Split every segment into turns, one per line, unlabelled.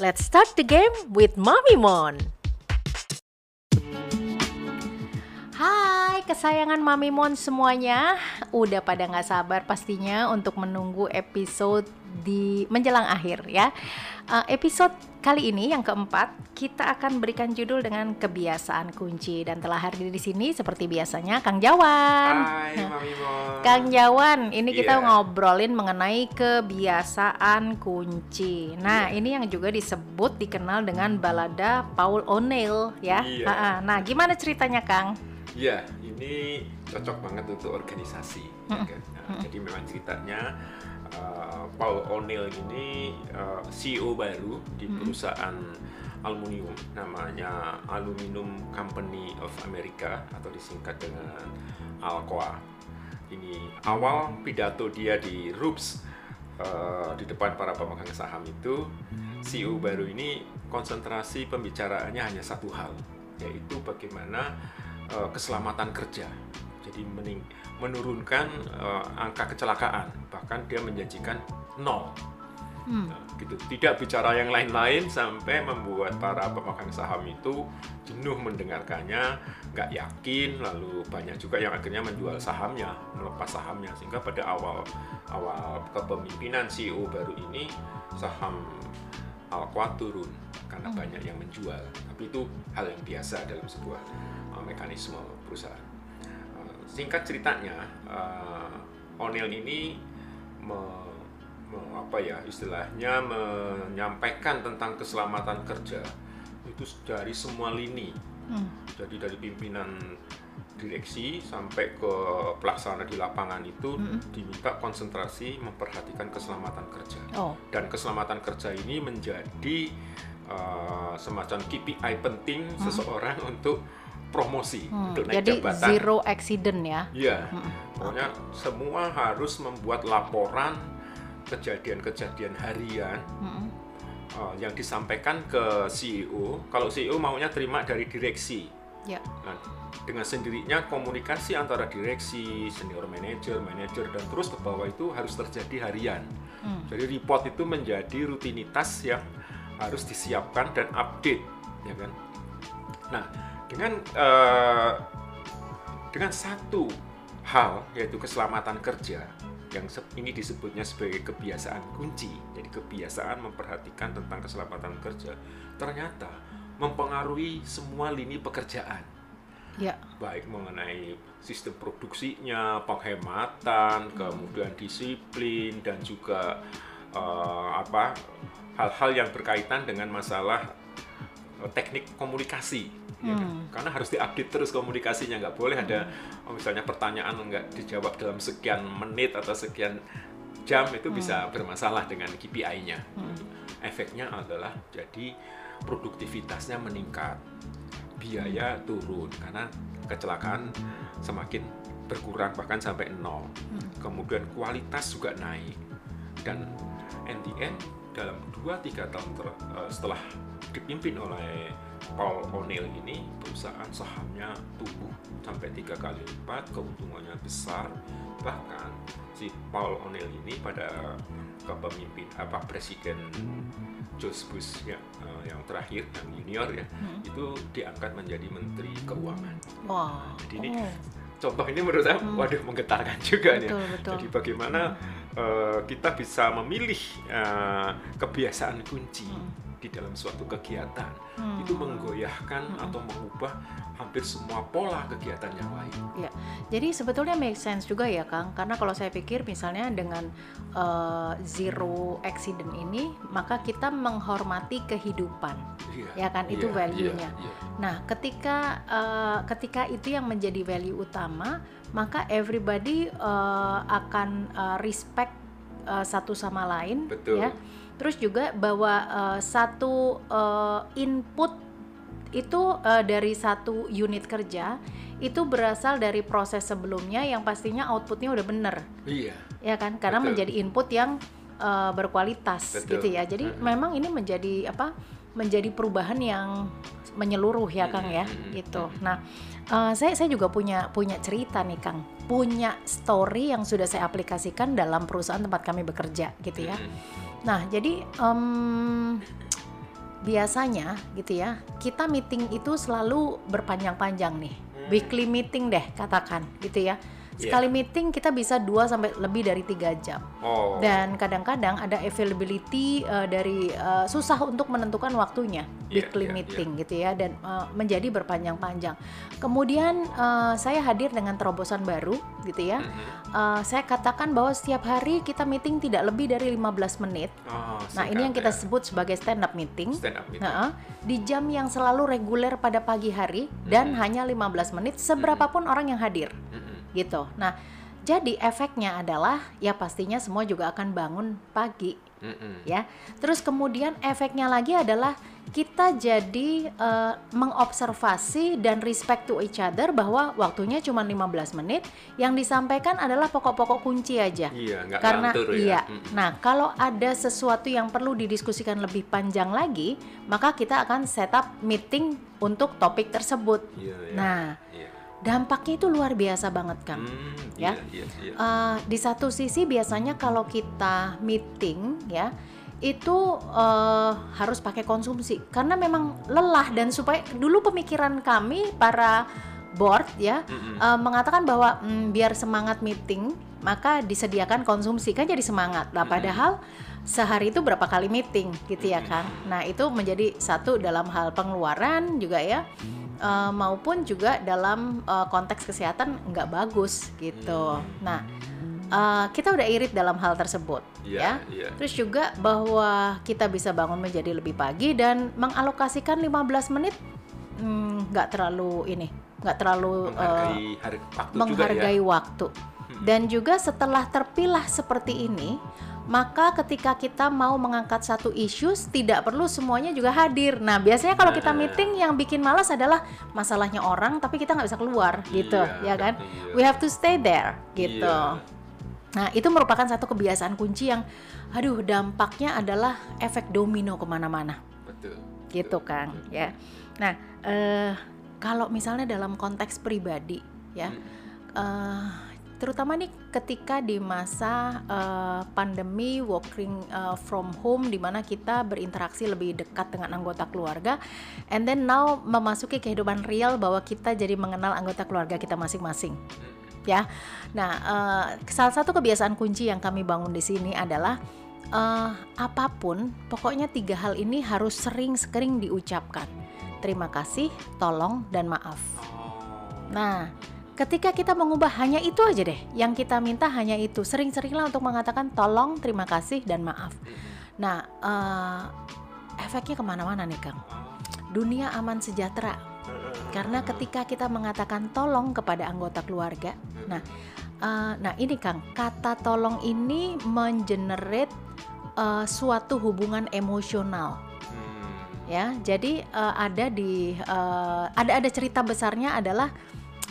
Let's start the game with Mami Mon. Kesayangan Mami Mon semuanya Udah pada nggak sabar pastinya untuk menunggu episode di menjelang akhir ya uh, Episode kali ini yang keempat Kita akan berikan judul dengan kebiasaan kunci Dan telah hadir di sini seperti biasanya Kang Jawan
Hai Mami Mon
Kang Jawan, ini kita
Iya.
ngobrolin mengenai kebiasaan kunci. Nah, ini yang juga disebut dikenal dengan balada Paul O'Neill ya.
Iya.
Ha-ha. Nah, gimana ceritanya, Kang?
Iya, ini cocok banget untuk organisasi. ya kan? Nah, Jadi memang ceritanya uh, Paul O'Neill ini uh, CEO baru di perusahaan aluminium namanya Aluminium Company of America atau disingkat dengan Alcoa. Ini awal pidato dia di RUPS uh, di depan para pemegang saham itu CEO baru ini konsentrasi pembicaraannya hanya satu hal yaitu bagaimana uh, keselamatan kerja. Jadi mening- menurunkan uh, angka kecelakaan, bahkan dia menjanjikan nol.
Hmm.
Nah, gitu. Tidak bicara yang lain-lain sampai membuat para pemegang saham itu jenuh mendengarkannya, nggak yakin, lalu banyak juga yang akhirnya menjual sahamnya, melepas sahamnya, sehingga pada awal awal kepemimpinan CEO baru ini saham Alcoa turun karena banyak yang menjual. Tapi itu hal yang biasa dalam sebuah mekanisme perusahaan. Uh, singkat ceritanya, uh, O'Neill ini me- me- apa ya istilahnya menyampaikan tentang keselamatan kerja itu dari semua lini.
Hmm.
Jadi dari pimpinan direksi sampai ke pelaksana di lapangan itu diminta konsentrasi memperhatikan keselamatan kerja
Oh,
dan keselamatan kerja ini menjadi uh, semacam KPI penting seseorang untuk promosi
hmm.
untuk naik
jadi
jabatan.
zero accident ya.
Iya,
Hmm.
pokoknya semua harus membuat laporan kejadian-kejadian harian
Hmm.
uh, yang disampaikan ke CEO. Kalau CEO maunya terima dari direksi.
Ya.
Nah, dengan sendirinya komunikasi antara direksi, senior manager, manajer dan terus ke bawah itu harus terjadi harian.
Hmm.
Jadi report itu menjadi rutinitas yang harus disiapkan dan update, ya kan? Nah, dengan eh, dengan satu hal yaitu keselamatan kerja yang ini disebutnya sebagai kebiasaan kunci. Jadi kebiasaan memperhatikan tentang keselamatan kerja ternyata mempengaruhi semua lini pekerjaan
Ya.
baik mengenai sistem produksinya, penghematan, kemudian disiplin dan juga eh, apa hal-hal yang berkaitan dengan masalah eh, teknik komunikasi. Ya kan?
Hmm.
Karena harus diupdate terus komunikasinya, nggak boleh ada oh, misalnya pertanyaan nggak dijawab dalam sekian menit atau sekian jam itu bisa bermasalah dengan KPI-nya. Efeknya adalah jadi produktivitasnya meningkat, biaya turun karena kecelakaan semakin berkurang bahkan sampai nol. Kemudian kualitas juga naik dan end dalam 2-3 tahun ter- eh, setelah dipimpin oleh Paul O'Neill ini perusahaan sahamnya tumbuh sampai tiga kali lipat keuntungannya besar. Bahkan si Paul O'Neill ini pada kepemimpin apa presiden George Bush ya, eh, yang terakhir yang junior ya itu diangkat menjadi menteri keuangan.
Wah.
jadi ini
Oh.
contoh ini menurut saya waduh menggetarkan juga
Betul, betul.
jadi bagaimana eh, kita bisa memilih eh, kebiasaan kunci di dalam suatu kegiatan
Hmm.
itu menggoyahkan atau mengubah hampir semua pola kegiatan yang lain.
Ya, jadi sebetulnya make sense juga ya Kang, karena kalau saya pikir misalnya dengan eh, zero accident ini, maka kita menghormati kehidupan,
Iya,
ya kan itu
iya,
value-nya.
iya.
Nah, ketika eh, ketika itu yang menjadi value utama, maka everybody eh, akan eh, respect eh, satu sama lain,
Betul.
ya. Terus juga bahwa eh, satu eh, input itu eh, dari satu unit kerja itu berasal dari proses sebelumnya yang pastinya outputnya udah bener,
Iya,
ya kan? Karena
Betul.
menjadi input yang eh, berkualitas
Betul.
gitu ya. Jadi
Mm-mm.
memang ini menjadi apa? Menjadi perubahan yang menyeluruh ya Kang ya, gitu. Nah, eh, saya saya juga punya punya cerita nih Kang, punya story yang sudah saya aplikasikan dalam perusahaan tempat kami bekerja gitu ya.
Mm-mm.
Nah, jadi em, biasanya gitu ya kita meeting itu selalu berpanjang-panjang nih. Weekly meeting deh katakan gitu ya
Iya.
sekali meeting kita bisa 2 sampai lebih dari tiga jam
Oh.
dan kadang-kadang ada availability uh, dari uh, susah untuk menentukan waktunya
Iya,
weekly
iya,
meeting gitu ya dan uh, menjadi berpanjang-panjang. Kemudian uh, saya hadir dengan terobosan baru gitu ya.
Mhm.
Uh, saya katakan bahwa setiap hari kita meeting tidak lebih dari 15 menit.
Oh,
Nah, ini yang kita
singkat
sebut sebagai stand up meeting.
ya. stand up meeting.
Nah, di jam yang selalu reguler pada pagi hari dan
Mhm.
hanya 15 menit seberapapun orang yang hadir
Mhm.
Gitu. Nah, jadi efeknya adalah ya pastinya semua juga akan bangun pagi
Mhm.
ya. Terus kemudian efeknya lagi adalah kita jadi eh, mengobservasi dan respect to each other bahwa waktunya cuma 15 menit, yang disampaikan adalah pokok-pokok kunci aja.
Iya, nggak
Karena
ngantur ya.
iya.
Mhm.
Nah, kalau ada sesuatu yang perlu didiskusikan lebih panjang lagi, maka kita akan setup meeting untuk topik tersebut.
Iya, iya.
Nah,
Iya.
Dampaknya itu luar biasa banget kan.
Hmm,
ya.
Iya, iya, iya.
Eh, di satu sisi biasanya kalau kita meeting ya itu eh, harus pakai konsumsi karena memang lelah dan supaya dulu pemikiran kami para board ya
Mhm.
eh, mengatakan bahwa "Hmm, biar semangat meeting maka disediakan konsumsi kan jadi semangat lah padahal sehari itu berapa kali meeting gitu ya kan nah itu menjadi satu dalam hal pengeluaran juga ya eh, maupun juga dalam eh, konteks kesehatan nggak bagus gitu
Hmm.
nah eh, kita udah irit dalam hal tersebut
Iya,
ya
iya.
Terus juga bahwa kita bisa bangun menjadi lebih pagi dan mengalokasikan 15 menit hmm, nggak terlalu ini, nggak terlalu
Menghargai hari waktu
menghargai
juga ya.
waktu. Dan juga setelah terpilah seperti ini, maka ketika kita mau mengangkat satu isu tidak perlu semuanya juga hadir. Nah, biasanya kalau kita meeting yang bikin malas adalah masalahnya orang tapi kita nggak bisa keluar gitu,
Iya,
ya kan?
iya.
We have to stay there gitu.
Iya.
Nah, itu merupakan satu kebiasaan kunci yang, aduh, dampaknya adalah efek domino ke mana-mana,
Betul.
gitu
betul,
kan,
betul.
ya. Nah, eh, kalau misalnya dalam konteks pribadi, ya,
Hmm.
eh, terutama nih ketika di masa eh, pandemi working eh, from home, di mana kita berinteraksi lebih dekat dengan anggota keluarga, and then now memasuki kehidupan real bahwa kita jadi mengenal anggota keluarga kita masing-masing ya. Nah, eh, salah satu kebiasaan kunci yang kami bangun di sini adalah eh, apa pun, pokoknya tiga hal ini harus sering-sering diucapkan. Terima kasih, tolong, dan maaf.
Oh.
Nah, ketika kita mengubah hanya itu aja deh, yang kita minta hanya itu. Sering-seringlah untuk mengatakan tolong, terima kasih, dan maaf.
Mhm.
Nah, eh, efeknya ke mana-mana nih, Kang. Dunia aman sejahtera. Karena ketika kita mengatakan tolong kepada anggota keluarga, nah, eh, nah ini Kang, kata tolong ini mengenerate eh, suatu hubungan emosional,
Hmm.
ya. Jadi eh, ada di eh, ada ada cerita besarnya adalah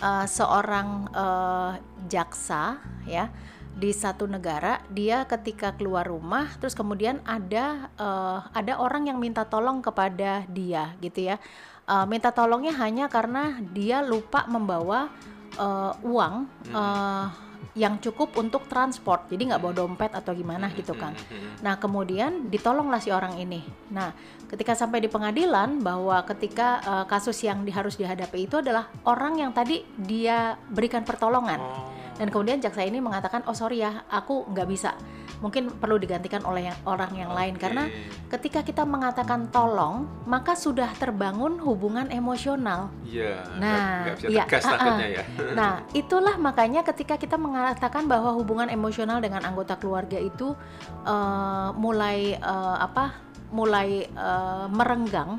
eh, seorang eh, jaksa, ya di satu negara dia ketika keluar rumah terus kemudian ada eh, ada orang yang minta tolong kepada dia gitu ya. Eh, minta tolongnya hanya karena dia lupa membawa eh, uang eh, yang cukup untuk transport jadi nggak bawa dompet atau gimana gitu kang
Mhm.
Nah, kemudian ditolonglah si orang ini. Nah, ketika sampai di pengadilan bahwa ketika eh, kasus yang di- harus dihadapi itu adalah orang yang tadi dia berikan pertolongan.
Oh.
Dan kemudian jaksa ini mengatakan, "Oh, sorry ya, aku nggak bisa. Mungkin perlu digantikan oleh yang, orang yang lain
Oke.
karena ketika kita mengatakan tolong, maka sudah terbangun hubungan emosional."
Iya.
Nah, iya,
tegas
ah, ah.
takutnya ya.
Nah, itulah makanya ketika kita mengatakan bahwa hubungan emosional dengan anggota keluarga itu eh, mulai eh, apa? mulai eh, merenggang.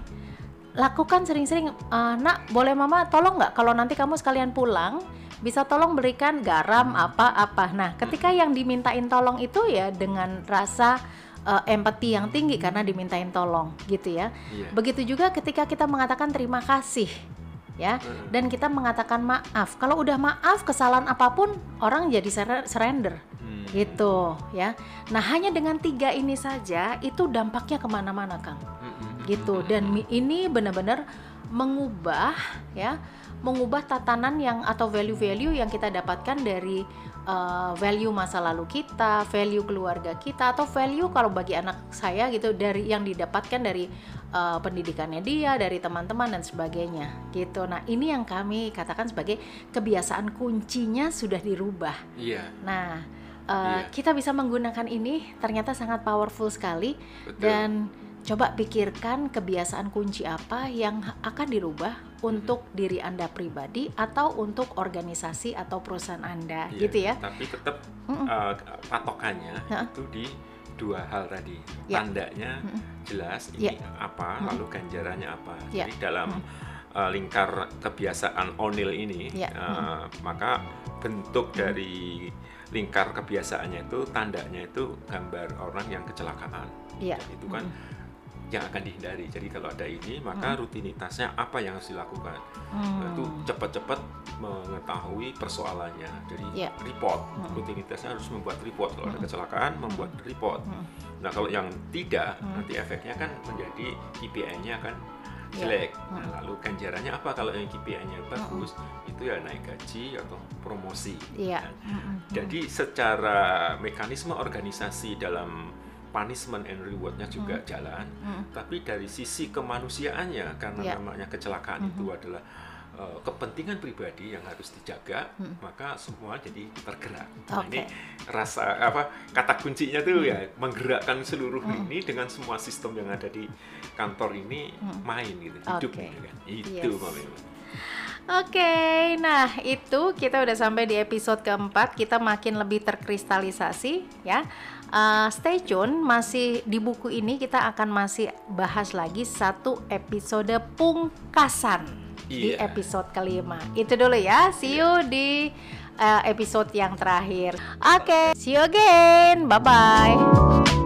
Lakukan sering-sering, "Eh, "Nak, boleh Mama tolong nggak kalau nanti kamu sekalian pulang bisa tolong berikan garam apa-apa." Nah, ketika yang dimintain tolong itu ya dengan rasa eh, empati yang tinggi karena dimintain tolong gitu ya.
Iya.
Begitu juga ketika kita mengatakan terima kasih ya
Heeh.
dan kita mengatakan maaf. Kalau udah maaf kesalahan apa pun orang jadi surrender.
Hmm.
gitu ya. Nah hanya dengan tiga ini saja itu dampaknya ke mana-mana
Kang,
gitu. Dan ini benar-benar mengubah ya, mengubah tatanan yang atau value-value yang kita dapatkan dari uh, value masa lalu kita, value keluarga kita, atau value kalau bagi anak saya gitu dari yang didapatkan dari uh, pendidikannya dia, dari teman-teman dan sebagainya gitu. Nah ini yang kami katakan sebagai kebiasaan kuncinya sudah dirubah.
Iya,
Nah, uh,
Iya.
kita bisa menggunakan ini ternyata sangat powerful sekali
betul.
dan coba pikirkan kebiasaan kunci apa yang akan dirubah untuk diri Anda pribadi atau untuk organisasi atau perusahaan Anda
Iya,
gitu ya.
Tapi tetap uh, patokannya
Heeh.
itu di dua hal tadi.
Ya.
Tandanya
Mm-mm.
jelas
Ya.
ini apa,
Mm-mm.
lalu ganjarannya apa.
Ya.
Jadi dalam
Mm.
uh, lingkar kebiasaan onil ini,
Ya.
uh, maka bentuk
Mm.
dari lingkar kebiasaannya itu tandanya itu gambar orang yang kecelakaan. Dan itu kan
Mm.
Yang akan dihindari. Jadi kalau ada ini, maka rutinitasnya apa yang harus dilakukan?
Hmm.
Nah, itu cepat-cepat mengetahui persoalannya. Jadi
Iya.
report,
Mm.
rutinitasnya harus membuat report. Kalau ada
Mm.
kecelakaan, membuat report.
Mm.
Nah kalau yang tidak,
Mm.
nanti efeknya kan menjadi KPI-nya kan
Iya.
jelek.
Mm.
Nah, lalu ganjarannya apa kalau yang KPI-nya bagus? Itu ya naik gaji atau promosi.
Iya.
kan.
Mm-mm.
Jadi secara mekanisme organisasi dalam punishment and reward-nya juga jalan,
Mm.
tapi dari sisi kemanusiaannya karena
Ya.
namanya kecelakaan
Mhm.
itu adalah uh, kepentingan pribadi yang harus dijaga,
Mm.
maka semua jadi tergerak. Nah, ini rasa apa kata kuncinya tuh
Mm.
ya menggerakkan seluruh
Mm.
ini dengan semua sistem yang ada di kantor ini
Mm.
main gitu, hidup
Oke.
gitu kan. Itu
Yes. Oke, nah itu kita udah sampai di episode keempat. Kita makin lebih terkristalisasi ya. Uh, stay tune, masih di buku ini kita akan masih bahas lagi satu episode pungkasan di
Iya.
episode kelima. Itu dulu ya. See you di uh, episode yang terakhir. Oke, see you again. Bye bye.